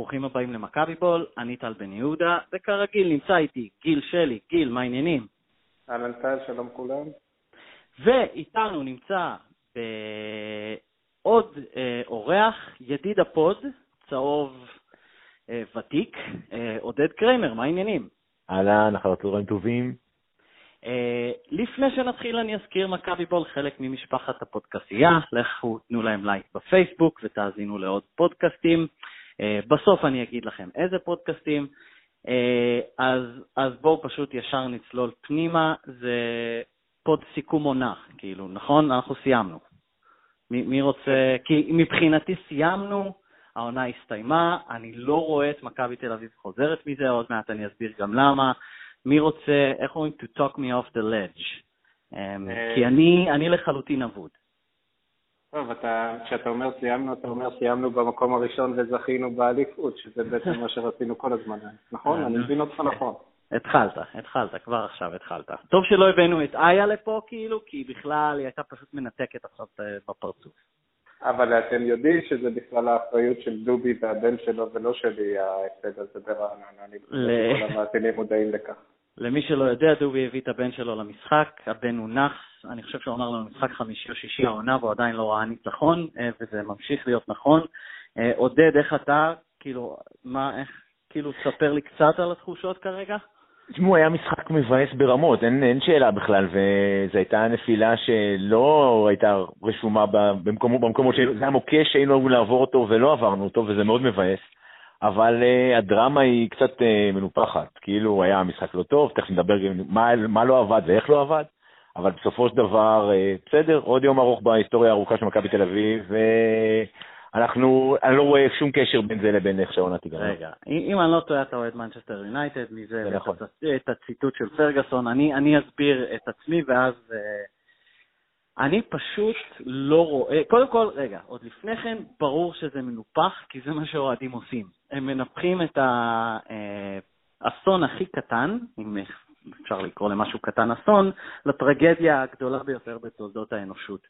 ברוכים הבאים למכבי בול, אני טל בן יהודה, וכרגיל נמצא איתי גיל שלי. גיל, מה העניינים? אהלן טל, שלום כולם. ואיתנו נמצא עוד אה, אורח, ידיד הפוד, צהוב אה, ותיק, אה, עודד קריימר, מה העניינים? אהלן, אחר הצהריים טובים. Uh, לפני שנתחיל אני אזכיר מכבי בול חלק ממשפחת הפודקסייה, לכו תנו להם לייק בפייסבוק ותאזינו לעוד פודקאסטים. Uh, בסוף אני אגיד לכם איזה פודקאסטים, uh, אז, אז בואו פשוט ישר נצלול פנימה, זה פוד סיכום עונה, כאילו, נכון? אנחנו סיימנו. מי, מי רוצה, כי מבחינתי סיימנו, העונה הסתיימה, אני לא רואה את מכבי תל אביב חוזרת מזה, עוד מעט אני אסביר גם למה. מי רוצה, איך אומרים? to talk me off the ledge. Um, כי אני, אני לחלוטין אבוד. טוב, אתה, כשאתה אומר סיימנו, אתה אומר סיימנו במקום הראשון וזכינו באליפות, שזה בעצם מה שרצינו כל הזמן, נכון? אני מבין אותך נכון. התחלת, התחלת, כבר עכשיו התחלת. טוב שלא הבאנו את איה לפה, כאילו, כי בכלל היא הייתה פשוט מנתקת עכשיו בפרצוף. אבל אתם יודעים שזה בכלל האחריות של דובי והבן שלו ולא שלי ההפסד הזה ברעננה. אני חושב שכל המאזינים מודעים לכך. למי שלא יודע, דובי הביא את הבן שלו למשחק, הבן הוא נאחס, אני חושב שהוא אמר לנו משחק חמישי או שישי העונה, והוא עדיין לא ראה ניצחון, אה, וזה ממשיך להיות נכון. אה, עודד, איך אתה, כאילו, מה, איך, כאילו, תספר לי קצת על התחושות כרגע. תשמעו, היה משחק מבאס ברמות, אין, אין שאלה בכלל, וזו הייתה נפילה שלא הייתה רשומה במקומות, במקומות זה היה מוקש שהיינו אמורים לעבור אותו ולא עברנו אותו, וזה מאוד מבאס. אבל uh, הדרמה היא קצת uh, מנופחת, כאילו היה משחק לא טוב, תכף נדבר מה, מה לא עבד ואיך לא עבד, אבל בסופו של דבר, uh, בסדר, עוד יום ארוך בהיסטוריה הארוכה של מכבי תל אביב, ואנחנו, אני לא רואה שום קשר בין זה לבין איך שהעונה תיגמר. רגע, אם אני לא טועה, אתה אוהד מנצ'סטר יונייטד, מזה נכון. את הציטוט של פרגסון, אני, אני אסביר את עצמי ואז... Uh, אני פשוט לא רואה, קודם כל, רגע, עוד לפני כן, ברור שזה מנופח, כי זה מה שאוהדים עושים. הם מנפחים את האסון הכי קטן, אם אפשר לקרוא למשהו קטן אסון, לטרגדיה הגדולה ביותר בתולדות האנושות.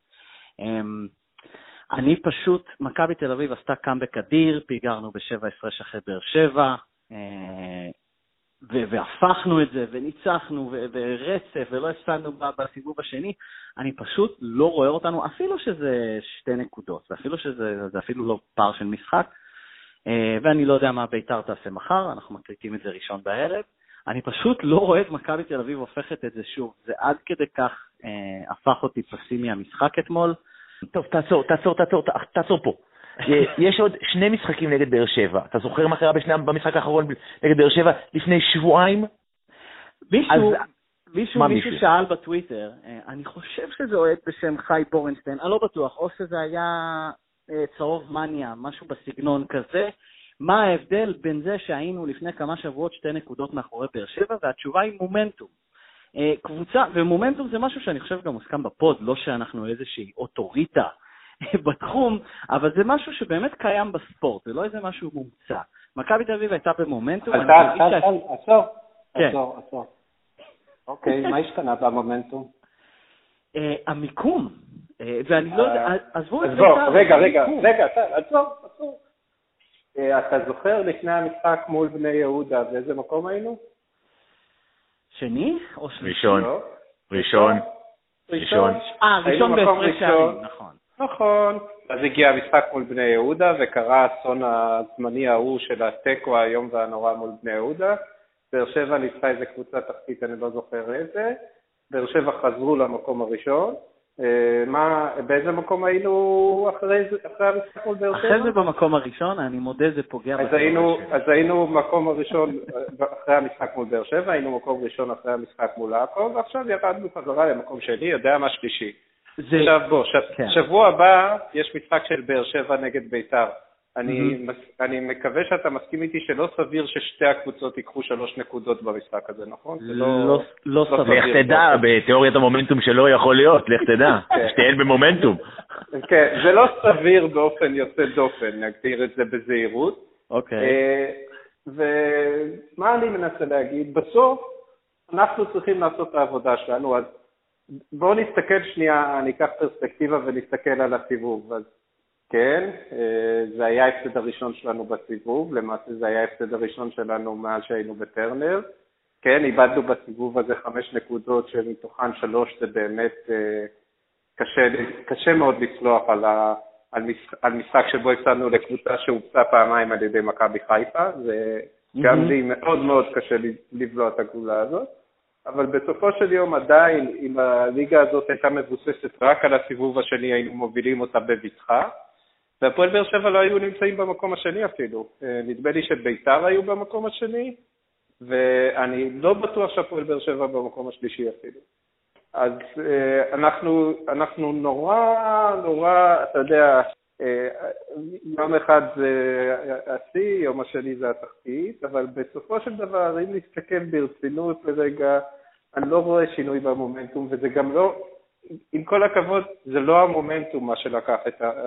אמ, אני פשוט, מכבי תל אביב עשתה קאמבק אדיר, פיגרנו בשבע הפרש אחרי באר שבע, אה, והפכנו את זה, וניצחנו, ורצף, ולא הפסדנו בסיבוב השני, אני פשוט לא רואה אותנו, אפילו שזה שתי נקודות, ואפילו שזה אפילו לא פער של משחק, אה, ואני לא יודע מה ביתר תעשה מחר, אנחנו מקליטים את זה ראשון בערב, אני פשוט לא רואה את מכבי תל אביב הופכת את זה שוב, זה עד כדי כך אה, הפך אותי פסימי המשחק אתמול. טוב, תעצור, תעצור, תעצור, תעצור פה. אה, יש עוד שני משחקים נגד באר שבע. אתה זוכר מה קרה בשני, במשחק האחרון נגד באר שבע לפני שבועיים? מישהו, אז, מישהו, מישהו שאל בטוויטר, אה, אני חושב שזה אוהד בשם חי בורנשטיין, אני לא בטוח, או שזה היה אה, צהוב מניה, משהו בסגנון כזה. מה ההבדל בין זה שהיינו לפני כמה שבועות שתי נקודות מאחורי באר שבע, והתשובה היא מומנטום. קבוצה, ומומנטום זה משהו שאני חושב גם מוסכם בפוד, לא שאנחנו איזושהי אוטוריטה בתחום, אבל זה משהו שבאמת קיים בספורט, זה לא איזה משהו מומצא. מכבי תל אביב הייתה במומנטום. עצור, עצור, עצור, עצור. אוקיי, מה השתנה במומנטום? אה, המיקום, אה, ואני לא יודע, אה, עזבו את זה. רגע, רגע, רגע, עצור, עצור. אתה זוכר לפני המשחק מול בני יהודה, באיזה מקום היינו? שני או שלישי? ראשון. ראשון. ראשון. אה, ראשון בהפרש שערים, נכון. נכון. אז הגיע המשחק מול בני יהודה, וקרה האסון הזמני ההוא של התיקו האיום והנורא מול בני יהודה. באר שבע ניצחה איזה קבוצה תחתית, אני לא זוכר איזה. באר שבע חזרו למקום הראשון. אה, מה, באיזה מקום היינו אחרי, אחרי המשחק מול באר שבע? אחרי זה במקום הראשון, אני מודה, זה פוגע אז היינו, אז היינו מקום הראשון אה, אחרי המשחק מול באר שבע, היינו מקום ראשון אחרי המשחק מול עכו, ועכשיו ירדנו חזרה למקום שני, יודע מה שלישי. זה... עכשיו בוא, ש... כן. שבוע הבא יש משחק של באר שבע נגד ביתר. אני, mm-hmm. מס... אני מקווה שאתה מסכים איתי שלא סביר ששתי הקבוצות ייקחו שלוש נקודות במשחק הזה, נכון? לא, לא, לא סביר. לך תדע, בתיאוריית המומנטום שלא יכול להיות, לך תדע, כן. שתיהן במומנטום. כן, זה לא סביר באופן יוצא דופן, נגדיר את זה בזהירות. אוקיי. אה, ומה אני מנסה להגיד? בסוף אנחנו צריכים לעשות את העבודה שלנו, אז בואו נסתכל שנייה, אני אקח פרספקטיבה ונסתכל על הסיבוב. אז כן, אה, זה היה ההפסד הראשון שלנו בסיבוב, למעשה זה היה ההפסד הראשון שלנו מאז שהיינו בטרנר. כן, איבדנו בסיבוב הזה חמש נקודות, שמתוכן שלוש זה באמת אה, קשה, קשה מאוד לצלוח על, ה, על, משחק, על משחק שבו הפסדנו לקבוצה שהובצה פעמיים על ידי מכבי חיפה. זה mm-hmm. גם לי מאוד מאוד קשה לבלוע את הגבולה הזאת. אבל בסופו של יום עדיין, אם הליגה הזאת הייתה מבוססת רק על הסיבוב השני, היינו מובילים אותה בבטחה. והפועל באר שבע לא היו נמצאים במקום השני אפילו. אה, נדמה לי שביתר היו במקום השני, ואני לא בטוח שהפועל באר שבע במקום השלישי אפילו. אז אה, אנחנו, אנחנו נורא, נורא, אתה יודע, אה, יום אחד זה השיא, יום השני זה התחתית, אבל בסופו של דבר, אם נסתכל ברצינות לרגע, אני לא רואה שינוי במומנטום, וזה גם לא, עם כל הכבוד, זה לא המומנטום מה שלקח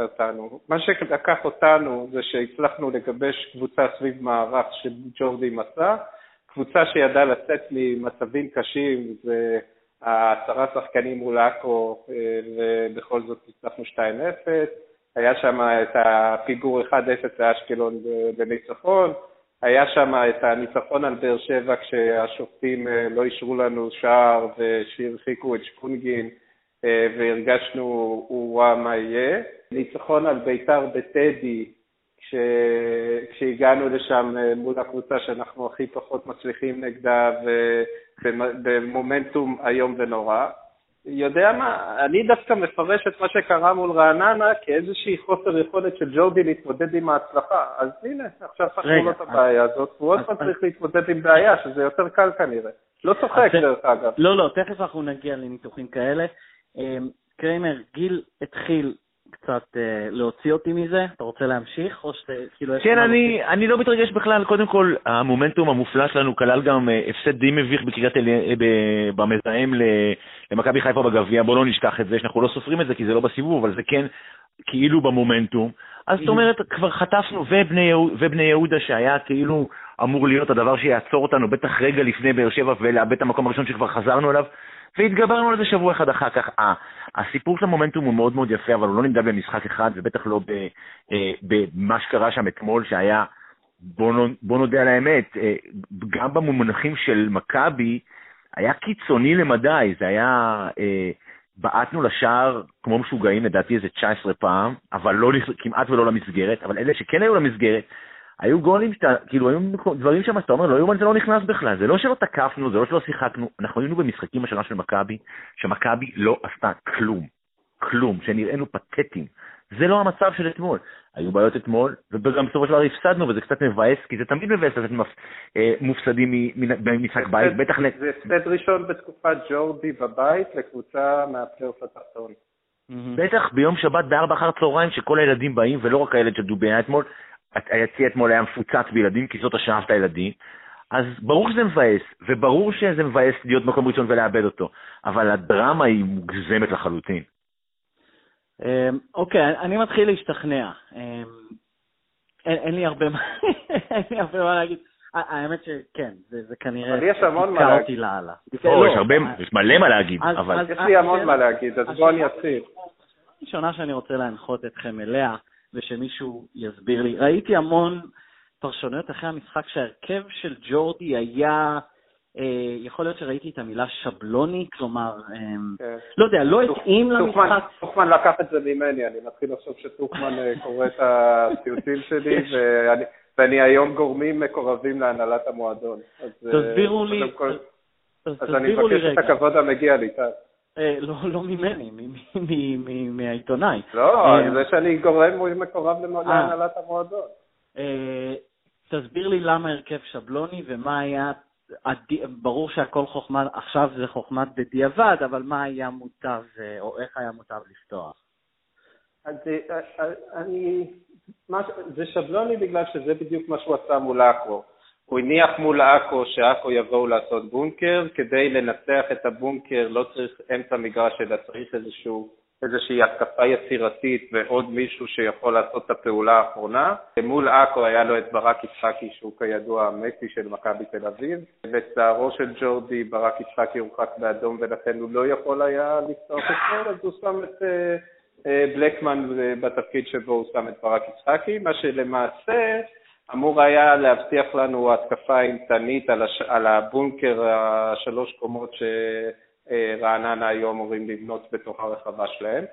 אותנו. מה שלקח אותנו זה שהצלחנו לגבש קבוצה סביב מערך שג'ורדי מצא, קבוצה שידעה לצאת ממצבים קשים, זה העשרה שחקנים מול עכו, אה, ובכל זאת הצלחנו 2-0. היה שם את הפיגור 1-0 לאשקלון בניצחון, היה שם את הניצחון על באר שבע כשהשופטים אה, לא אישרו לנו שער ושהרחיקו את שקונגין והרגשנו, וואה, מה יהיה. ניצחון על ביתר בטדי, כש... כשהגענו לשם אה, מול הקבוצה שאנחנו הכי פחות מצליחים נגדה ובמומנטום איום ונורא. יודע מה, אני דווקא מפרש את מה שקרה מול רעננה כאיזושהי חוסר יכולת של ג'ורדי להתמודד עם ההצלחה. אז הנה, עכשיו פתחו לו את הבעיה הזאת, והוא עוד פעם צריך להתמודד עם בעיה, שזה יותר קל כנראה. לא צוחק, דרך אגב. לא, לא, תכף אנחנו נגיע לניתוחים כאלה. אמ, קריימר, גיל התחיל קצת אה, להוציא אותי מזה? אתה רוצה להמשיך, או שכאילו... כן, אני, אני לא מתרגש בכלל. קודם כל, המומנטום המופלא שלנו כלל גם אה, הפסד די מביך בקריית אל... אה, במזהם למכבי חיפה בגביע. בואו לא נשכח את זה, שאנחנו לא סופרים את זה כי זה לא בסיבוב, אבל זה כן כאילו במומנטום. אז זאת אומרת, כבר חטפנו, ובני, ובני יהודה שהיה כאילו אמור להיות הדבר שיעצור אותנו, בטח רגע לפני באר שבע ולאבד את המקום הראשון שכבר חזרנו אליו. והתגברנו על זה שבוע אחד אחר כך. 아, הסיפור של המומנטום הוא מאוד מאוד יפה, אבל הוא לא נמדד במשחק אחד, ובטח לא אה, במה שקרה שם אתמול, שהיה, בוא נודה על האמת, אה, גם במונחים של מכבי, היה קיצוני למדי, זה היה, אה, בעטנו לשער כמו משוגעים, לדעתי איזה 19 פעם, אבל לא, כמעט ולא למסגרת, אבל אלה שכן היו למסגרת, היו גולים שאתה, כאילו, היו דברים שם, אתה אומר, לא יאומן זה לא נכנס בכלל, זה לא שלא תקפנו, זה לא שלא שיחקנו, אנחנו היינו במשחקים השנה של מכבי, שמכבי לא עשתה כלום, כלום, שנראינו פתטיים. זה לא המצב של אתמול. היו בעיות אתמול, וגם בסופו של דבר הפסדנו, וזה קצת מבאס, כי זה תמיד מבאס לתת אה, מופסדים ממשחק בית, בטח... זה הפסד ראשון בתקופת ג'ורדי בבית לקבוצה מהפלייאוף התחתון. בטח ביום שבת בארבע אחר צהריים, שכל הילדים באים, ולא רק הילד של דובי אתמול, היציע אתמול היה מפוצץ בילדים, כי זאת השעה הילדים, אז ברור שזה מבאס, וברור שזה מבאס להיות מקום ראשון ולאבד אותו, אבל הדרמה היא מוגזמת לחלוטין. אמ, אוקיי, אני מתחיל להשתכנע. אמ, אין לי הרבה מה להגיד. האמת שכן, זה כנראה... אבל יש המון מה להגיד. לאללה. לא, יש הרבה, יש מלא מה להגיד, אבל... יש לי המון מה להגיד, אז בוא אני אתחיל. הראשונה שאני רוצה להנחות אתכם אליה, ושמישהו יסביר לי. ראיתי המון פרשנויות אחרי המשחק שההרכב של ג'ורדי היה, אה, יכול להיות שראיתי את המילה שבלוני, כלומר, אה, כן. לא יודע, לא התאים למשחק. טוחמן לקח את זה ממני, אני מתחיל לחשוב שטוחמן אה, קורא את הציוצים שלי, ואני... ואני היום גורמים מקורבים להנהלת המועדון. תסבירו לי, אז אני מבקש את הכבוד המגיע לי, טל. אה, לא, לא ממני, מהעיתונאי. לא, אה, זה שאני גורם מקורב אה. להנהלת המועדון. תסביר לי למה הרכב שבלוני ומה היה, ברור שהכל חוכמה, עכשיו זה חוכמת בדיעבד, אבל מה היה מוטב, או איך היה מוטב לפתוח? אז אני, זה שבלוני בגלל שזה בדיוק מה שהוא עשה מול אקרו. הוא הניח מול עכו שעכו יבואו לעשות בונקר, כדי לנצח את הבונקר לא צריך אמצע מגרש, אלא צריך איזשהו, איזושהי התקפה יצירתית ועוד מישהו שיכול לעשות את הפעולה האחרונה. מול עכו היה לו את ברק יצחקי, שהוא כידוע המסי של מכבי תל אביב. בצערו של ג'ורדי, ברק יצחקי הורחק באדום ולכן הוא לא יכול היה לפתוח את זה, אז הוא שם את... בלקמן בתפקיד שבו הוא שם את ברק יצחקי, מה שלמעשה אמור היה להבטיח לנו התקפה אימתנית על, הש... על הבונקר השלוש קומות שרעננה היו אמורים לבנות בתוך הרחבה שלהם.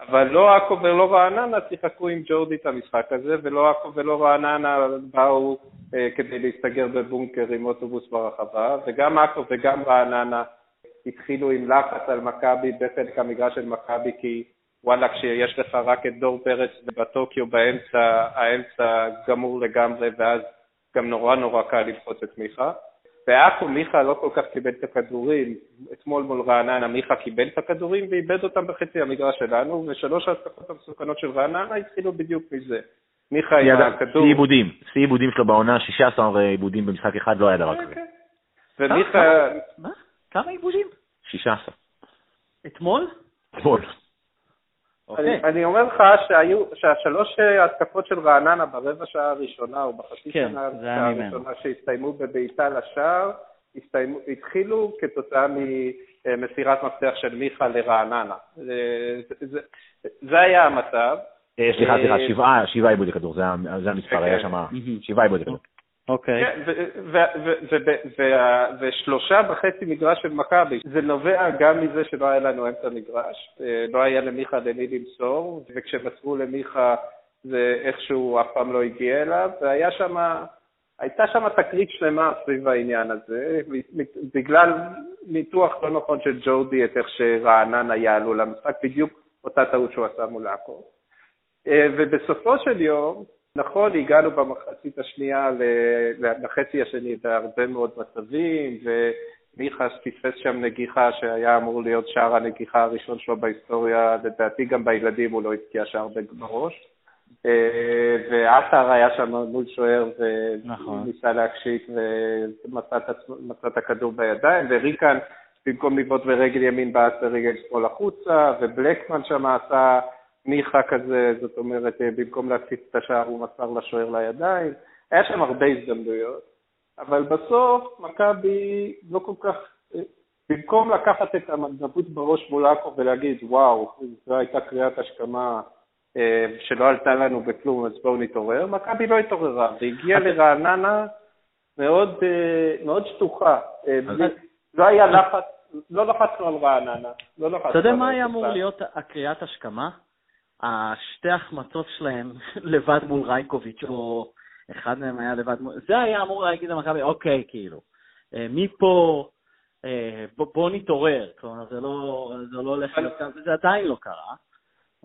אבל לא עכו ולא רעננה שיחקו עם ג'ורדי את המשחק הזה, ולא עכו ולא רעננה באו אה, כדי להסתגר בבונקר עם אוטובוס ברחבה, וגם עכו וגם רעננה התחילו עם לחץ על מכבי בחלק המגרש של מכבי, כי וואלה, כשיש לך רק את דור פרץ בטוקיו באמצע, האמצע גמור לגמרי, ואז גם נורא נורא קל ללחוץ את מיכה. בעכו מיכה לא כל כך קיבל את הכדורים, אתמול מול רעננה מיכה קיבל את הכדורים ואיבד אותם בחצי המגרש שלנו, ושלוש ההתקפות המסוכנות של רעננה התחילו בדיוק מזה. מיכה עם הכדור... שיא עיבודים, שיא עיבודים שלו בעונה, 16 עיבודים במשחק אחד, לא היה דבר כזה. ומיכה... מה? כמה עיבודים? 16. אתמול? אתמול. אוקיי. אני, אני אומר לך שהיו, שהשלוש התקפות של רעננה ברבע שעה הראשונה, או בחצי כן, שנה הראשונה שהסתיימו בבעיטה לשער, הסתיימו, התחילו כתוצאה ממסירת מפתח של מיכה לרעננה. זה, זה, זה היה המצב. אה, סליחה, סליחה, אה, שבעה, שבעה עיבודי כדור, זה המספר, היה שם שבעה עיבודי כדור. אוקיי. כן, ושלושה וחצי מגרש של מכבי. זה נובע גם מזה שלא היה לנו אמצע מגרש, אה, לא היה למיכה למי למסור, וכשמסרו למיכה זה איכשהו אף פעם לא הגיע אליו, והיה שם, הייתה שם תקרית שלמה סביב העניין הזה, בגלל ניתוח לא נכון של ג'ורדי את איך שרעננה יעלו למשחק, בדיוק אותה טעות שהוא עשה מול עכו. אה, ובסופו של יום, נכון, הגענו במחצית השנייה לחצי השני בהרבה מאוד מצבים, ומיכה פספס שם נגיחה שהיה אמור להיות שער הנגיחה הראשון שלו בהיסטוריה, לדעתי גם בילדים הוא לא הבקיע שער בראש. אה, ועטר היה שם מול שוער נכון. וניסה להקשיק ומצא את הכדור בידיים, וריקן במקום לבעוט ברגל ימין בעט ברגל שמאל החוצה, ובלקמן שם עשה... מיכה כזה, זאת אומרת, אה, במקום להציץ את השער הוא מסר לשוער לידיים. היה שם הרבה הזדמנויות, אבל בסוף מכבי לא כל כך, אה, במקום לקחת את המנדבות בראש מול עכו ולהגיד, וואו, זו הייתה קריאת השכמה אה, שלא עלתה לנו בכלום, אז בואו נתעורר, מכבי לא התעוררה, והגיעה לרעננה מאוד, מאוד שטוחה. לא היה לחץ, לא לחצנו על רעננה. לא אתה יודע מה היה אמור להיות הקריאת השכמה? השתי החמצות שלהם לבד מול רייקוביץ', או אחד מהם היה לבד מול... זה היה אמור להגיד למכבי, אוקיי, כאילו, אה, מפה, אה, בוא, בוא נתעורר. כלומר, זה לא, זה לא הולך להיות ככה, זה עדיין לא קרה.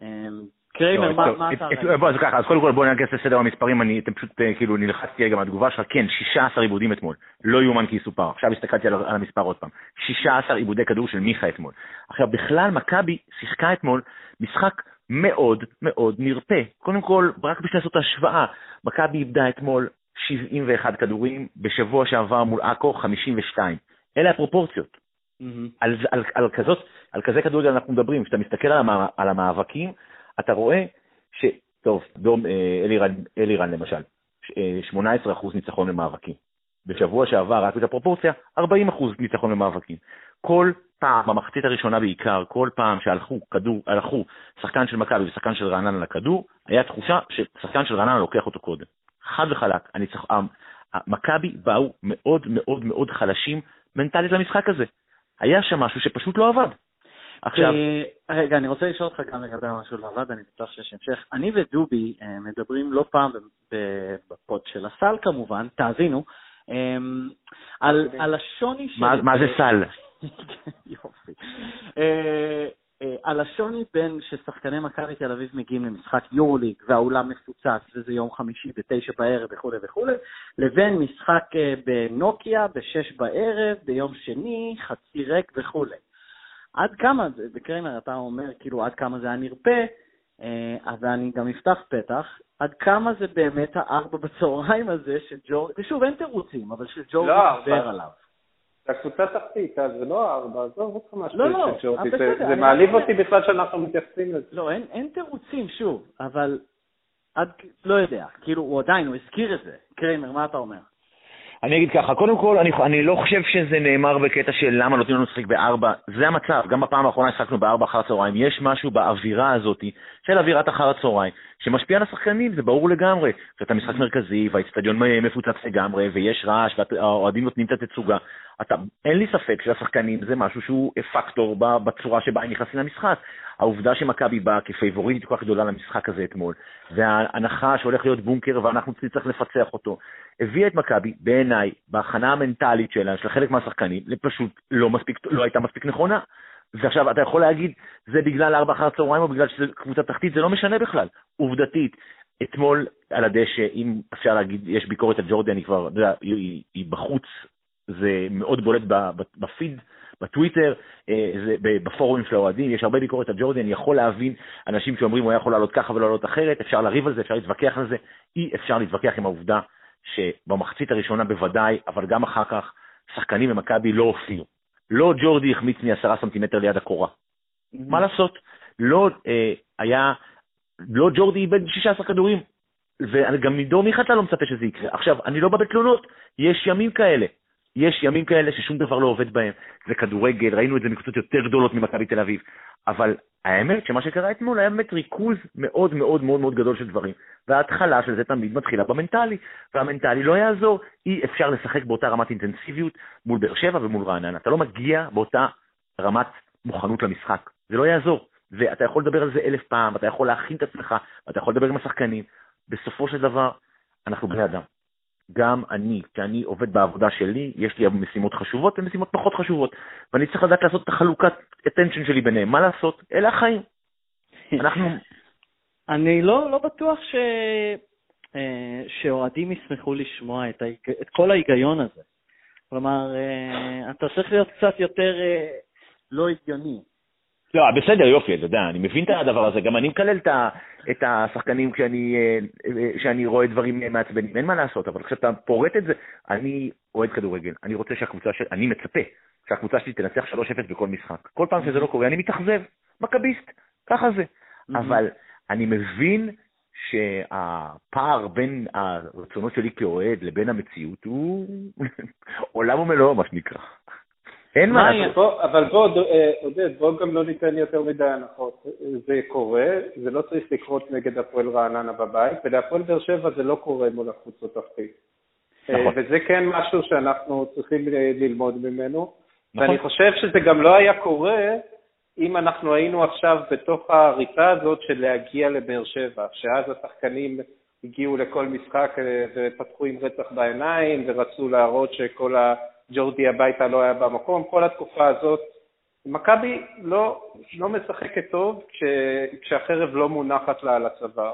אה, קריימר, לא, מה אתה... אז ככה, אז קודם כל בוא נגס לסדר המספרים, אני פשוט כאילו נלחצתי רגע מהתגובה שלך, כן, 16 עיבודים אתמול, לא יאומן כי יסופר, עכשיו הסתכלתי על המספר עוד פעם, 16 עיבודי כדור של מיכה אתמול. עכשיו, בכלל מכבי שיחקה אתמול משחק מאוד מאוד נרפה. קודם כל, רק בשביל לעשות השוואה, מכבי איבדה אתמול 71 כדורים, בשבוע שעבר מול עכו 52. אלה הפרופורציות. Mm-hmm. על, על, על, כזאת, על כזה כדורגל אנחנו מדברים. כשאתה מסתכל על, המא, על המאבקים, אתה רואה ש... טוב, דום אה, אלירן, אלירן למשל, 18% אה, ניצחון למאבקים. בשבוע שעבר, רק את הפרופורציה, 40% ניצחון למאבקים. כל פעם, במחצית הראשונה בעיקר, כל פעם שהלכו כדור, הלכו שחקן של מכבי ושחקן של רעננה לכדור, היה תחושה ששחקן של רעננה לוקח אותו קודם. חד וחלק, אני צריך... מכבי באו מאוד מאוד מאוד חלשים מנטלית למשחק הזה. היה שם משהו שפשוט לא עבד. עכשיו... אה, רגע, אני רוצה לשאול אותך גם לגבי משהו לא עבד, אני בטוח שיש המשך. אני ודובי אה, מדברים לא פעם בפוד של הסל כמובן, תאזינו, אה, על השוני של... מה זה סל? יופי. אה, אה, על השוני בין ששחקני מכבי תל אביב מגיעים למשחק יורוליג והאולם מפוצץ וזה יום חמישי בתשע בערב וכולי וכולי, לבין משחק אה, בנוקיה בשש בערב, ביום שני, חצי ריק וכולי. עד כמה, וקריימר אתה אומר כאילו עד כמה זה היה נרפה, אבל אני גם אפתח פתח, עד כמה זה באמת הארבע בצהריים הזה שג'ורד, ושוב אין תירוצים, אבל שג'ורד לא, מדבר עליו. זה הקבוצה תחתית, אז זה לא ארבע, עזוב אותך מהשטויות לא, לא, של ג'ורדי, זה מעליב אותי בכלל שאנחנו מתייחסים לזה. לא, אין תירוצים, שוב, אבל עד, לא יודע, כאילו, הוא עדיין, הוא הזכיר את זה. קריימר, מה אתה אומר? אני אגיד ככה, קודם כל, אני, אני לא חושב שזה נאמר בקטע של למה נותנים לנו לשחק בארבע, זה המצב, גם בפעם האחרונה שחקנו בארבע אחר הצהריים, יש משהו באווירה הזאת של אווירת אחר הצהריים, שמשפיע על השחקנים, זה ברור לגמרי. כשאתה משחק מרכזי, והאיצטדיון מפוצץ לגמרי, ויש רעש, והאוהדים נותנים את התצוגה, אתה, אין לי ספק שהשחקנים זה משהו שהוא פקטור בצורה שבה הם נכנסים למשחק. העובדה שמכבי באה כפייבוריטית כל כך גדולה למשחק הזה אתמול, וההנחה שהולך להיות בונקר ואנחנו צריכים לפצח אותו, הביאה את מכבי, בעיניי, בהכנה המנטלית שלה, של חלק מהשחקנים, פשוט לא, מספיק, לא הייתה מספיק נכונה. ועכשיו, אתה יכול להגיד, זה בגלל ארבע אחר הצהריים או בגלל שזה קבוצה תחתית, זה לא משנה בכלל. עובדתית, אתמול על הדשא, אם אפשר להגיד, יש ביקורת על ג'ורדי, אני כבר, אתה יודע, היא, היא בחוץ, זה מאוד בולט בפיד, בטוויטר, אה, בפורומים של האוהדים, יש הרבה ביקורת על ג'ורדי, אני יכול להבין אנשים שאומרים הוא היה יכול לעלות ככה ולא לעלות אחרת, אפשר לריב על זה, אפשר להתווכח על זה, אי אפשר להתווכח עם העובדה שבמחצית הראשונה בוודאי, אבל גם אחר כך, שחקנים במכבי לא הופיעו. לא ג'ורדי החמיץ מעשרה סנטימטר ליד הקורה. מה לעשות? לא אה, היה, לא ג'ורדי איבד 16 כדורים, וגם מדור מיכה אתה לא מצפה שזה יקרה. עכשיו, אני לא בא בתלונות, יש ימים כאלה. יש ימים כאלה ששום דבר לא עובד בהם. זה כדורגל, ראינו את זה מקבוצות יותר גדולות ממכבי תל אביב. אבל האמת שמה שקרה אתמול היה באמת ריכוז מאוד מאוד מאוד מאוד גדול של דברים. וההתחלה של זה תמיד מתחילה במנטלי, והמנטלי לא יעזור. אי אפשר לשחק באותה רמת אינטנסיביות מול באר שבע ומול רעננה. אתה לא מגיע באותה רמת מוכנות למשחק. זה לא יעזור. ואתה יכול לדבר על זה אלף פעם, אתה יכול להכין את עצמך, ואתה יכול לדבר עם השחקנים. בסופו של דבר, אנחנו בני אדם. גם אני, כשאני עובד בעבודה שלי, יש לי משימות חשובות ומשימות פחות חשובות, ואני צריך לדעת לעשות את החלוקת attention שלי ביניהם. מה לעשות? אלה החיים. אנחנו... אני לא, לא בטוח ש... אה, שאוהדים ישמחו לשמוע את, ההיג... את כל ההיגיון הזה. כלומר, אה, אתה צריך להיות קצת יותר אה, לא הגיוני. לא, בסדר, יופי, אתה יודע, אני מבין את הדבר הזה, גם אני מקלל את השחקנים כשאני, כשאני רואה דברים מעצבנים, אין מה לעשות, אבל כשאתה פורט את זה, אני אוהד כדורגל, אני רוצה שהקבוצה שלי, אני מצפה שהקבוצה שלי תנצח 3-0 בכל משחק. כל פעם שזה לא קורה, אני מתאכזב, מכביסט, ככה זה. אבל אני מבין שהפער בין הרצונות שלי כאוהד לבין המציאות הוא עולם ומלואו, מה שנקרא. אין מה לעשות. אבל בוא, אה, עודד, בוא גם לא ניתן יותר מדי הנחות. זה קורה, זה לא צריך לקרות נגד הפועל רעננה בבית, ולהפועל באר שבע זה לא קורה מול הקבוצות הכי. אה, נכון. וזה כן משהו שאנחנו צריכים ללמוד ממנו. נכון. ואני חושב שזה גם לא היה קורה אם אנחנו היינו עכשיו בתוך הריצה הזאת של להגיע לבאר שבע, שאז השחקנים הגיעו לכל משחק אה, ופתחו עם רצח בעיניים ורצו להראות שכל ה... ג'ורדי הביתה לא היה במקום, כל התקופה הזאת. מכבי לא, לא משחקת טוב כש, כשהחרב לא מונחת לה על הצוואר.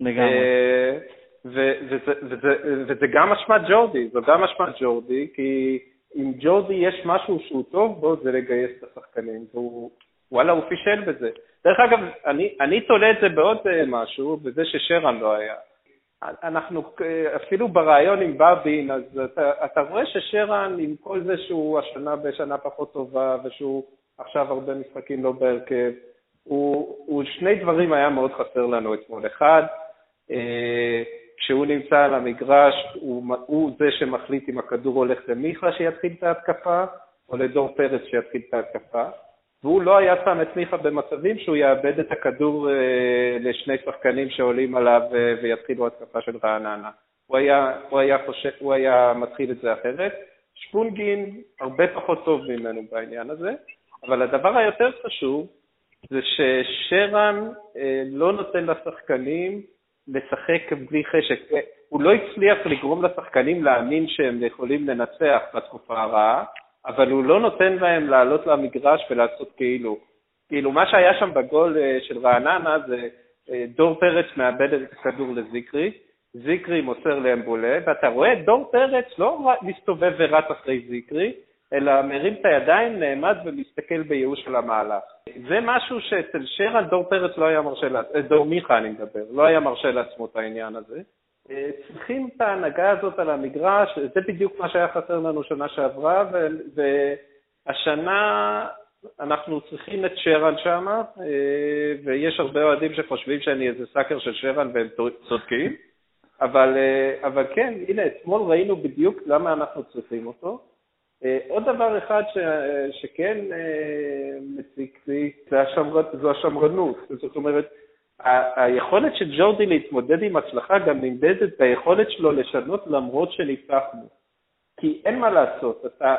לגמרי. אה, וזה, וזה, וזה גם אשמת ג'ורדי, זו גם אשמת ג'ורדי, כי אם ג'ורדי יש משהו שהוא טוב בו, זה לגייס את השחקנים, והוא, וואלה, הוא פישל בזה. דרך אגב, אני, אני תולה את זה בעוד אה, משהו, בזה ששרן לא היה. אנחנו, אפילו בריאיון עם בבין, אז אתה, אתה רואה ששרן, עם כל זה שהוא השנה בשנה פחות טובה, ושהוא עכשיו הרבה משחקים לא בהרכב, הוא, הוא שני דברים היה מאוד חסר לנו אתמול. אחד, אה, כשהוא נמצא על המגרש, הוא, הוא זה שמחליט אם הכדור הולך למיכה שיתחיל את ההתקפה, או לדור פרץ שיתחיל את ההתקפה. והוא לא היה שם את מיכה במצבים שהוא יאבד את הכדור אה, לשני שחקנים שעולים עליו אה, ויתחילו התקפה של רעננה. הוא היה, הוא, היה חושב, הוא היה מתחיל את זה אחרת. שפונגין הרבה פחות טוב ממנו בעניין הזה, אבל הדבר היותר חשוב זה ששרן אה, לא נותן לשחקנים לשחק בלי חשק. הוא לא הצליח לגרום לשחקנים להאמין שהם יכולים לנצח בתקופה הרעה, אבל הוא לא נותן להם לעלות למגרש ולעשות כאילו. כאילו, מה שהיה שם בגול אה, של רעננה זה אה, דור פרץ מאבד את הכדור לזיקרי, זיקרי מוסר לאמבולה, ואתה רואה את דור פרץ לא מסתובב ורץ אחרי זיקרי, אלא מרים את הידיים, נעמד ומסתכל בייאוש על המהלך. זה משהו שאצל שרן דור פרץ לא היה מרשה, לעצמו, דור מיכה אני מדבר, לא היה מרשה לעצמו את העניין הזה. צריכים את ההנהגה הזאת על המגרש, זה בדיוק מה שהיה חסר לנו שנה שעברה, והשנה אנחנו צריכים את שרן שם, אה, ויש הרבה אוהדים שחושבים שאני איזה סאקר של שרן והם צודקים, אבל, אבל כן, הנה, אתמול ראינו בדיוק למה אנחנו צריכים אותו. עוד דבר אחד ש, שכן מציק לי, זו השמרנות. זאת אומרת, היכולת של ג'ורדי להתמודד עם הצלחה גם נמדדת ביכולת שלו לשנות למרות שניצחנו. כי אין מה לעשות, אתה,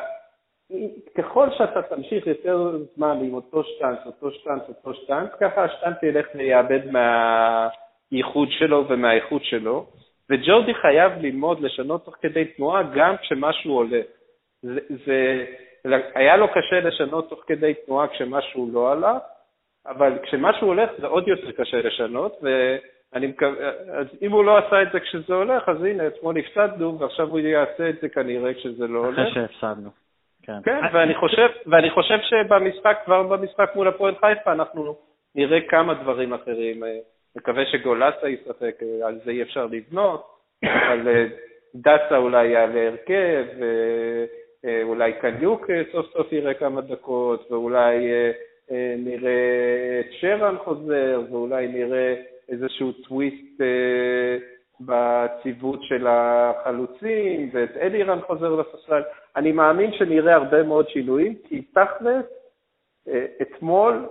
ככל שאתה תמשיך יותר זמן עם אותו שטאנץ, אותו שטאנץ, אותו שטאנץ, ככה השטאנץ ילך ויאבד מהייחוד שלו ומהאיכות שלו, וג'ורדי חייב ללמוד לשנות תוך כדי תנועה גם כשמשהו עולה. זה, זה, היה לו קשה לשנות תוך כדי תנועה כשמשהו לא הלך, אבל כשמשהו הולך זה עוד יותר קשה לשנות, ואני מקווה, אז אם הוא לא עשה את זה כשזה הולך, אז הנה, אתמול הפסדנו, ועכשיו הוא יעשה את זה כנראה כשזה לא הולך. אחרי שהפסדנו. כן, כן ואני, חושב, ואני חושב שבמשחק, כבר במשחק מול הפועל חיפה, אנחנו נראה כמה דברים אחרים. מקווה שגולסה ישחק, על זה אי אפשר לבנות, אבל אה, דסה אולי יעלה הרכב, ואולי קניוק סוף סוף יראה כמה דקות, ואולי אה, אה, נראה את שרן חוזר, ואולי נראה איזשהו טוויסט אה, בציוות של החלוצים, ואת אלירן חוזר לספסל. אני מאמין שנראה הרבה מאוד שינויים, כי תכלס, אה, אתמול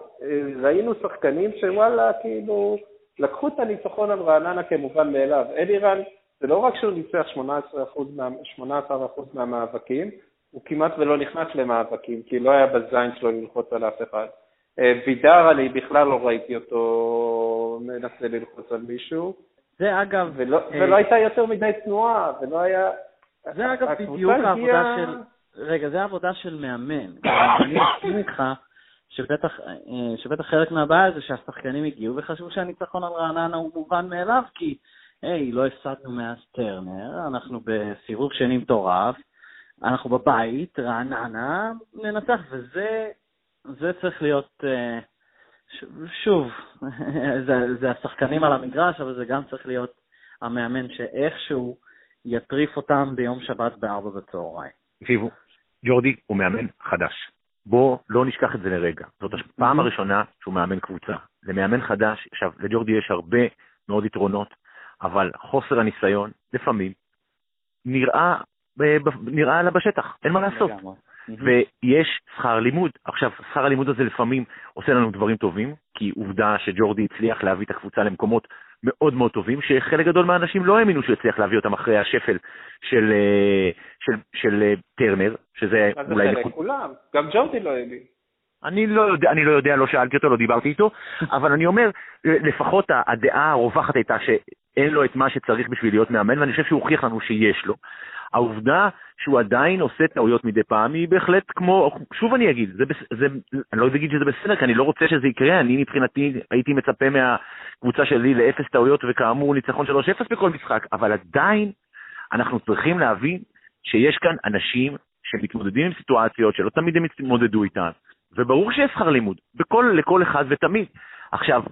ראינו שחקנים שוואלה, כאילו, לקחו את הניצחון על רעננה כמובן מאליו. אלירן, זה לא רק שהוא ניצח 18%, מה, 18 מהמאבקים, הוא כמעט ולא נכנס למאבקים, כי לא היה בזין שלו ללחוץ על אף אחד. וידר, אני בכלל לא ראיתי אותו מנסה ללחוץ על מישהו. זה אגב... ולא, אה... ולא הייתה יותר מדי תנועה, ולא היה... זה אגב בדיוק העבודה של... רגע, זה העבודה של מאמן. אני מסכים איתך שבטח, אה, שבטח חלק מהבעיה זה שהשחקנים הגיעו וחשבו שהניצחון על רעננה הוא מובן מאליו, כי, היי, לא הפסדנו מאז טרנר, אנחנו בסיבוב שני מטורף, אנחנו בבית, רעננה, ננצח, וזה זה צריך להיות, אה, שוב, זה, זה השחקנים על המגרש, אבל זה גם צריך להיות המאמן שאיכשהו יטריף אותם ביום שבת בארבע בצהריים. תקשיבו, ג'ורדי הוא מאמן חדש. בואו לא נשכח את זה לרגע. זאת הפעם הראשונה שהוא מאמן קבוצה. זה מאמן חדש, עכשיו, לג'ורדי יש הרבה מאוד יתרונות, אבל חוסר הניסיון, לפעמים, נראה, נראה לה בשטח, אין מה לעשות. ויש שכר לימוד. עכשיו, שכר הלימוד הזה לפעמים עושה לנו דברים טובים, כי עובדה שג'ורדי הצליח להביא את הקבוצה למקומות מאוד מאוד טובים, שחלק גדול מהאנשים לא האמינו שהוא הצליח להביא אותם אחרי השפל של, אה, של, של, של אה, טרנר, שזה אולי... זה חלק כולם, גם ג'ורדי לא האמין. אני לא יודע, אני לא יודע, לא שאלתי אותו, לא דיברתי איתו, אבל אני אומר, לפחות הדעה הרווחת הייתה שאין לו את מה שצריך בשביל להיות מאמן, ואני חושב שהוא הוכיח לנו שיש לו. העובדה שהוא עדיין עושה טעויות מדי פעם היא בהחלט כמו, שוב אני אגיד, זה, זה, אני לא אגיד שזה בסדר, כי אני לא רוצה שזה יקרה, אני מבחינתי הייתי מצפה מהקבוצה שלי לאפס טעויות, וכאמור ניצחון 3-0 בכל משחק, אבל עדיין אנחנו צריכים להבין שיש כאן אנשים שמתמודדים עם סיטואציות שלא תמיד הם יתמודדו איתן, וברור שיש שכר לימוד, בכל, לכל אחד ותמיד. עכשיו,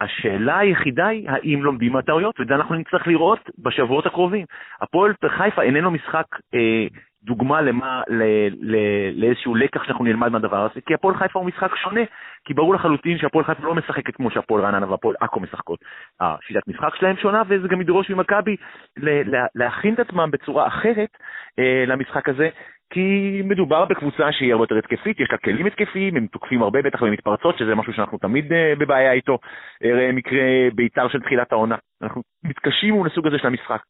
השאלה היחידה היא האם לומדים מהטעויות, ואת זה אנחנו נצטרך לראות בשבועות הקרובים. הפועל חיפה איננו משחק אה, דוגמה למה, ל, ל, לאיזשהו לקח שאנחנו נלמד מהדבר הזה, כי הפועל חיפה הוא משחק שונה, כי ברור לחלוטין שהפועל חיפה לא משחקת כמו שהפועל רעננה והפועל עכו משחקות. השיטת משחק שלהם שונה, וזה גם ידרוש ממכבי להכין את עצמם בצורה אחרת אה, למשחק הזה, כי מדובר בקבוצה שהיא הרבה יותר התקפית, יש לה כלים התקפיים, הם תוקפים הרבה בטח במתפרצות, שזה משהו שאנחנו תמיד uh, בבעיה איתו. ראה מקרה בית"ר של תחילת העונה. אנחנו מתקשים מול הסוג הזה של המשחק.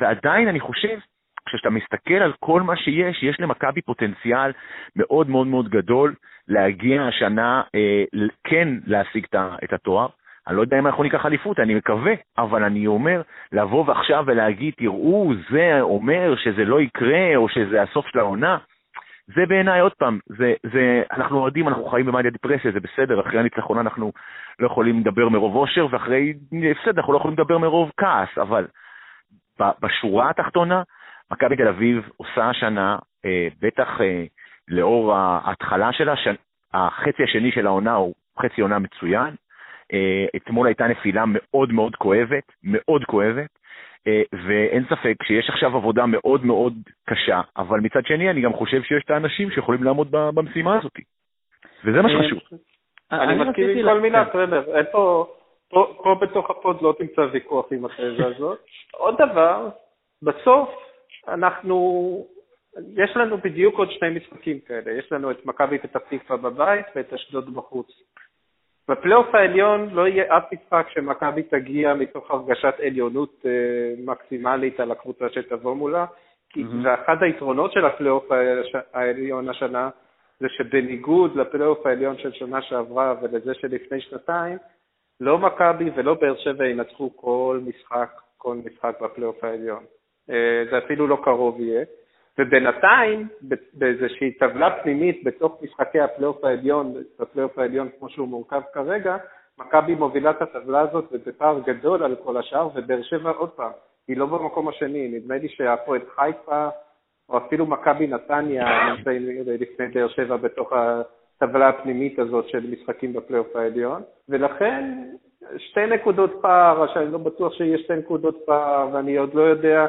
ועדיין אני חושב, כשאתה מסתכל על כל מה שיש, יש למכבי פוטנציאל מאוד מאוד מאוד גדול להגיע השנה, uh, כן להשיג את התואר. אני לא יודע אם אנחנו ניקח אליפות, אני מקווה, אבל אני אומר, לבוא ועכשיו ולהגיד, תראו, זה אומר שזה לא יקרה, או שזה הסוף של העונה, זה בעיניי, עוד פעם, זה, זה, אנחנו אוהדים, אנחנו חיים במאניה דיפרסיה, זה בסדר, אחרי הניצחון אנחנו לא יכולים לדבר מרוב אושר, ואחרי הפסד אנחנו לא יכולים לדבר מרוב כעס, אבל בשורה התחתונה, מכבי תל אביב עושה השנה, אה, בטח אה, לאור ההתחלה שלה, ש... החצי השני של העונה הוא חצי עונה מצוין, אתמול הייתה נפילה מאוד מאוד כואבת, מאוד כואבת, אה, ואין ספק שיש עכשיו עבודה מאוד מאוד קשה, אבל מצד שני אני גם חושב שיש את האנשים שיכולים לעמוד במשימה הזאת, וזה מה שחשוב. אני מסכים עם כל מילה, בסדר, אין פה... פה, פה בתוך הפוד לא תמצא ויכוח עם התזה הזאת. עוד דבר, בסוף אנחנו, יש לנו בדיוק עוד שני משחקים כאלה, יש לנו את מכבי פתח תקווה בבית ואת אשדוד בחוץ. בפלייאוף העליון לא יהיה אף משחק שמכבי תגיע מתוך הרגשת עליונות אה, מקסימלית על הקבוצה שתבוא מולה, כי mm-hmm. ואחד היתרונות של הפלייאוף העליון השנה זה שבניגוד לפלייאוף העליון של שנה שעברה ולזה שלפני שנתיים, לא מכבי ולא באר שבע ינצחו כל משחק, כל משחק בפלייאוף העליון. אה, זה אפילו לא קרוב יהיה. ובינתיים, באיזושהי טבלה פנימית בתוך משחקי הפלייאוף העליון, בפלייאוף העליון כמו שהוא מורכב כרגע, מכבי מובילה את הטבלה הזאת ובפער גדול על כל השאר, ובאר שבע, עוד פעם, היא לא במקום השני, נדמה לי שהפועל חיפה, או אפילו מכבי נתניה נמצאים לפני באר שבע בתוך הטבלה הפנימית הזאת של משחקים בפלייאוף העליון, ולכן שתי נקודות פער, שאני לא בטוח שיש שתי נקודות פער, ואני עוד לא יודע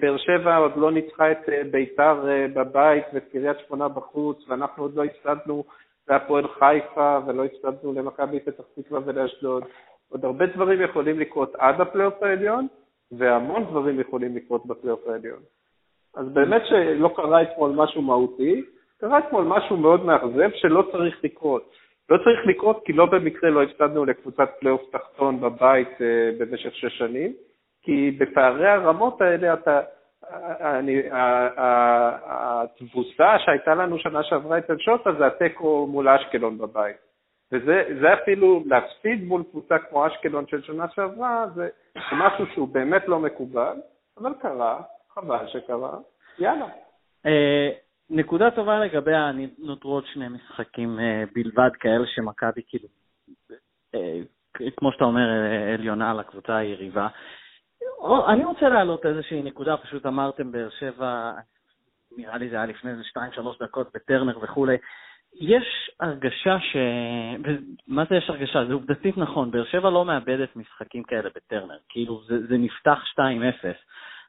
באר שבע עוד לא ניצחה את אה, ביתר אה, בבית ואת קריית שמונה בחוץ, ואנחנו עוד לא הפסדנו להפועל חיפה ולא הפסדנו למכבי פתח תקווה ולאשדוד. עוד הרבה דברים יכולים לקרות עד הפלייאוף העליון, והמון דברים יכולים לקרות בפלייאוף העליון. אז באמת שלא קרה אתמול משהו מהותי, קרה אתמול משהו מאוד מאכזב שלא צריך לקרות. לא צריך לקרות כי לא במקרה לא הפסדנו לקבוצת פלייאוף תחתון בבית במשך שש שנים, כי בפערי הרמות האלה אתה, אני, התבוסה שהייתה לנו שנה שעברה אצל שוטה זה התיקו מול אשקלון בבית. וזה אפילו להפסיד מול קבוצה כמו אשקלון של שנה שעברה, זה משהו שהוא באמת לא מקובל, אבל קרה, חבל שקרה, יאללה. אה, נקודה טובה לגבי נותרו עוד שני משחקים אה, בלבד כאלה שמכבי כאילו, אה, כמו שאתה אומר, עליונה על הקבוצה היריבה. אני רוצה להעלות איזושהי נקודה, פשוט אמרתם באר שבע, נראה לי זה היה לפני איזה 2-3 דקות בטרנר וכולי. יש הרגשה ש... מה זה יש הרגשה? זה עובדתית נכון, באר שבע לא מאבדת משחקים כאלה בטרנר, כאילו זה, זה נפתח 2-0.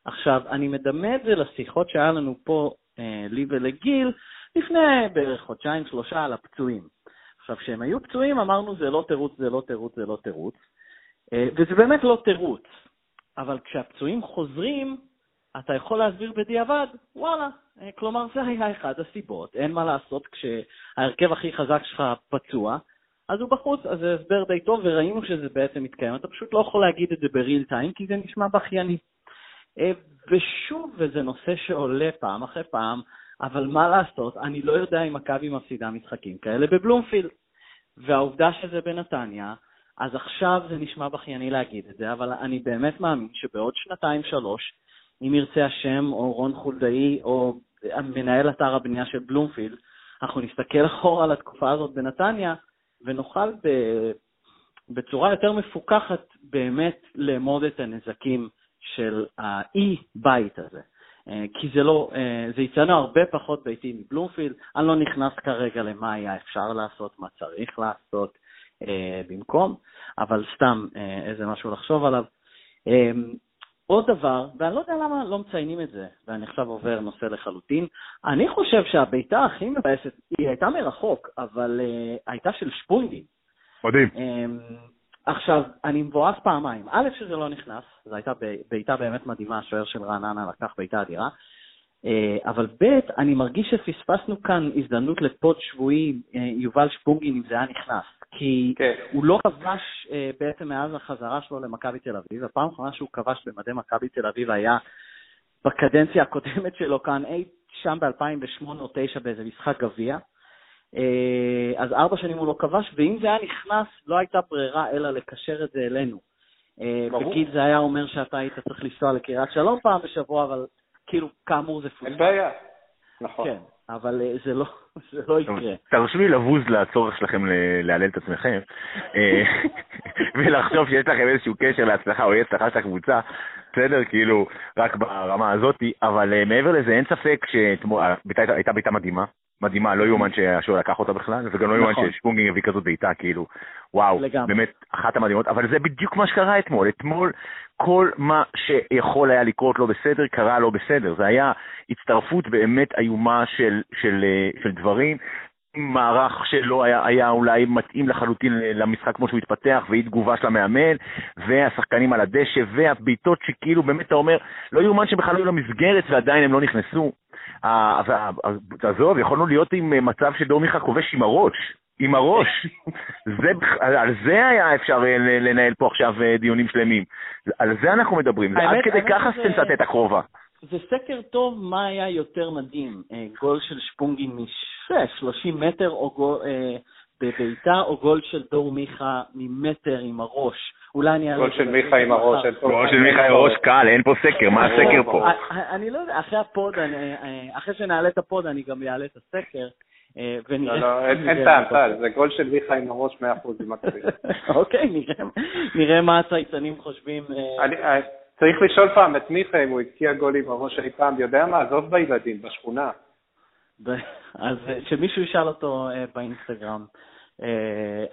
עכשיו, אני מדמה את זה לשיחות שהיה לנו פה, אה, לי ולגיל, לפני בערך חודשיים, שלושה, על הפצועים. עכשיו, כשהם היו פצועים, אמרנו זה לא תירוץ, זה לא תירוץ, זה לא תירוץ. אה, וזה באמת לא תירוץ. אבל כשהפצועים חוזרים, אתה יכול להסביר בדיעבד, וואלה, אה, כלומר זה היה אחד הסיבות, אין מה לעשות כשההרכב הכי חזק שלך פצוע, אז הוא בחוץ, אז זה הסבר די טוב, וראינו שזה בעצם מתקיים, אתה פשוט לא יכול להגיד את זה בריל טיים, כי זה נשמע בכייני. אה, ושוב, וזה נושא שעולה פעם אחרי פעם, אבל מה לעשות, אני לא יודע אם מכבי מפסידה משחקים כאלה בבלומפילד. והעובדה שזה בנתניה, אז עכשיו זה נשמע בכייני להגיד את זה, אבל אני באמת מאמין שבעוד שנתיים-שלוש, אם ירצה השם, או רון חולדאי, או מנהל אתר הבנייה של בלומפילד, אנחנו נסתכל אחורה על התקופה הזאת בנתניה, ונוכל ב... בצורה יותר מפוקחת באמת לאמוד את הנזקים של האי-בית הזה. אה, כי זה לא, אה, זה יצאנו הרבה פחות ביתי מבלומפילד. אני לא נכנס כרגע למה היה אפשר לעשות, מה צריך לעשות. אה, במקום, אבל סתם אה, איזה משהו לחשוב עליו. אה, עוד דבר, ואני לא יודע למה לא מציינים את זה, ואני עכשיו עובר נושא לחלוטין, אני חושב שהבעיטה הכי מבאסת, היא הייתה מרחוק, אבל uh, הייתה של שפונגין. מדהים. Um, עכשיו, אני מבואס פעמיים. א', שזה לא נכנס, זו הייתה בעיטה באמת מדהימה, השוער של רעננה לקח בעיטה אדירה. אה, אבל ב', אני מרגיש שפספסנו כאן הזדמנות לפוד שבועי אה, יובל שפונגין אם זה היה נכנס. כי כן. הוא לא כבש אה, בעצם מאז החזרה שלו למכבי תל אביב, הפעם האחרונה שהוא כבש במדי מכבי תל אביב היה בקדנציה הקודמת שלו כאן, אי שם ב-2008 או 2009 באיזה משחק גביע. אז ארבע שנים הוא לא כבש, ואם זה היה נכנס, לא הייתה ברירה אלא לקשר את זה אלינו. וגיל זה היה אומר שאתה היית צריך לנסוע לקריית שלום פעם בשבוע, אבל כאילו, כאמור זה פוסט. אין בעיה, נכון. כן, אבל אה, זה לא, זה לא יקרה. תרשו לי לבוז לצורך שלכם להלל את עצמכם, אה, ולחשוב שיש לכם איזשהו קשר להצלחה או אי הצלחה של הקבוצה, בסדר? כאילו, רק ברמה הזאתי, אבל אה, מעבר לזה, אין ספק שהייתה בעיטה מדהימה. מדהימה, לא יאומן שהשוער לקח אותה בכלל, וגם לא יאומן נכון. ששפונגינג הביא כזאת בעיטה, כאילו, וואו, לגמרי. באמת אחת המדהימות, אבל זה בדיוק מה שקרה אתמול. אתמול כל מה שיכול היה לקרות לא בסדר, קרה לא בסדר. זה היה הצטרפות באמת איומה של, של, של דברים. מערך שלא היה, היה אולי מתאים לחלוטין למשחק כמו שהוא התפתח, ואי תגובה של המאמן, והשחקנים על הדשא, והבעיטות שכאילו באמת אתה אומר, לא יאומן שבכלל היו למסגרת ועדיין הם לא נכנסו. עזוב, יכולנו להיות עם מצב שדור מיכה כובש עם הראש, עם הראש. זה, על זה היה אפשר אה, לנהל פה עכשיו אה, דיונים שלמים. על זה אנחנו מדברים, זה עד כדי ככה סטנצטטה קרובה. זה סקר טוב מה היה יותר מדהים, אה, גול של שפונגי מ-30 מטר או גול, בביתה, או גול של דור מיכה ממטר עם הראש. אולי אני... גול של מיכה עם הראש. גול של מיכה עם הראש קל, אין פה סקר, מה הסקר פה? אני לא יודע, אחרי ה pod, אחרי שנעלה את ה pod אני גם אעלה את הסקר. אה, ונראה... לא, לא, אין טעם, טל, זה גול של מיכה עם הראש 100% במקביל. אוקיי, נראה מה הצייצנים חושבים. אה. אה, צריך לשאול פעם את מיכה אם הוא הבקיע גול עם הראש אי פעם, יודע מה, עזוב בילדים, בשכונה. אז שמישהו ישאל אותו באינסטגרם.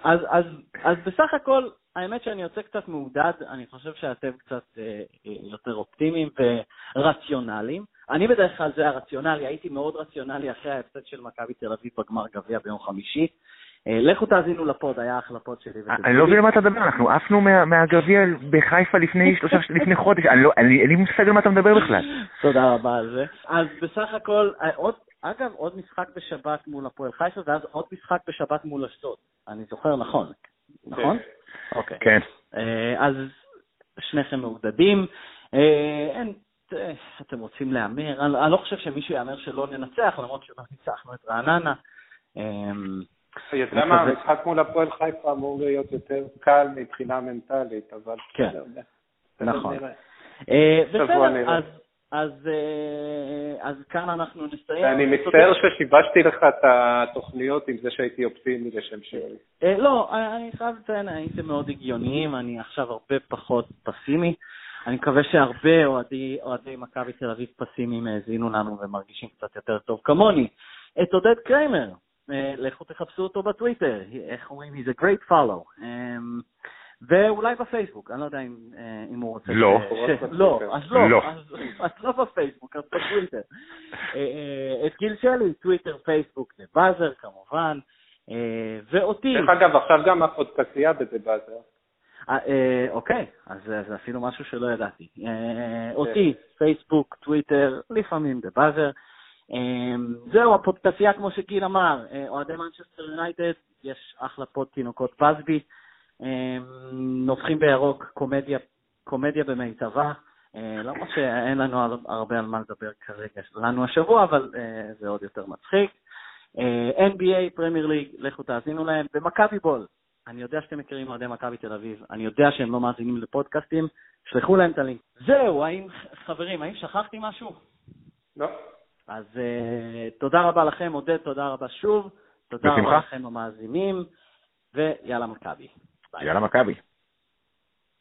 אז, אז, אז בסך הכל, האמת שאני יוצא קצת מעודד, אני חושב שאתם קצת יותר אופטימיים ורציונליים. אני בדרך כלל זה הרציונלי, הייתי מאוד רציונלי אחרי ההפסד של מכבי תל אביב בגמר גביע ביום חמישי. אה, לכו תאזינו לפוד, היה אחלה פוד שלי. אני לא מבין על מה אתה מדבר, אנחנו עפנו מהגביע בחיפה לפני חודש, לא- אין לי מושג על מה אתה מדבר בכלל. תודה רבה על זה. אז בסך הכל, אה, אגב, עוד משחק בשבת מול הפועל חיפה, ואז עוד משחק בשבת מול אשדוד. אני זוכר נכון, נכון? כן. אוקיי. כן. אה, אז שניכם מעודדים. אין, אתם רוצים להמר? אני, אני לא חושב שמישהו יאמר שלא ננצח, למרות שלא ניצחנו את רעננה. אמ, יודע מה, המשחק מול הפועל חיפה אמור להיות יותר קל מבחינה מנטלית, אבל... כן, נכון. אה, בסדר, אז... אז, אה, אז כאן אנחנו נסיים. אני מצטער ששיבשתי לך את התוכניות עם זה שהייתי אופטימי לשם שלי. לא, אני חייב לציין, הייתם מאוד הגיוניים, אני עכשיו הרבה פחות פסימי. אני מקווה שהרבה אוהדי, אוהדי מכבי תל אביב פסימיים האזינו לנו ומרגישים קצת יותר טוב כמוני. את עודד קריימר, אה, לכו תחפשו אותו בטוויטר, איך אומרים? he's a great follow. אמ, ואולי בפייסבוק, אני לא יודע אם, אה, אם הוא רוצה... לא. ש... לא, אז לא, לא. אז, אז לא בפייסבוק, אז בטוויטר. אה, את גיל שלי, טוויטר, פייסבוק, זה באזר כמובן, ואותי... דרך אגב, עכשיו גם הפודקאסטייה בזה באזר. אה, אה, אוקיי, אז זה אפילו משהו שלא ידעתי. אה, אותי, פייסבוק, טוויטר, לפעמים בבאזר. זהו, הפודקאסטייה, כמו שגיל אמר, אוהדי מנצ'סטר יונייטד, יש אחלה pod תינוקות באסבי. נובחים בירוק, קומדיה, קומדיה במיטבה. למרות שאין לנו הרבה על מה לדבר כרגע לנו השבוע, אבל זה עוד יותר מצחיק. NBA, פרמייר ליג, לכו תאזינו להם. במכבי בול, אני יודע שאתם מכירים אוהדי מכבי תל אביב, אני יודע שהם לא מאזינים לפודקאסטים, שלחו להם את הלינק. זהו, האם, חברים, האם שכחתי משהו? לא. אז uh, תודה רבה לכם, עודד, תודה רבה שוב. תודה בשמחה. רבה לכם המאזינים, ויאללה מכבי. יאללה מכבי.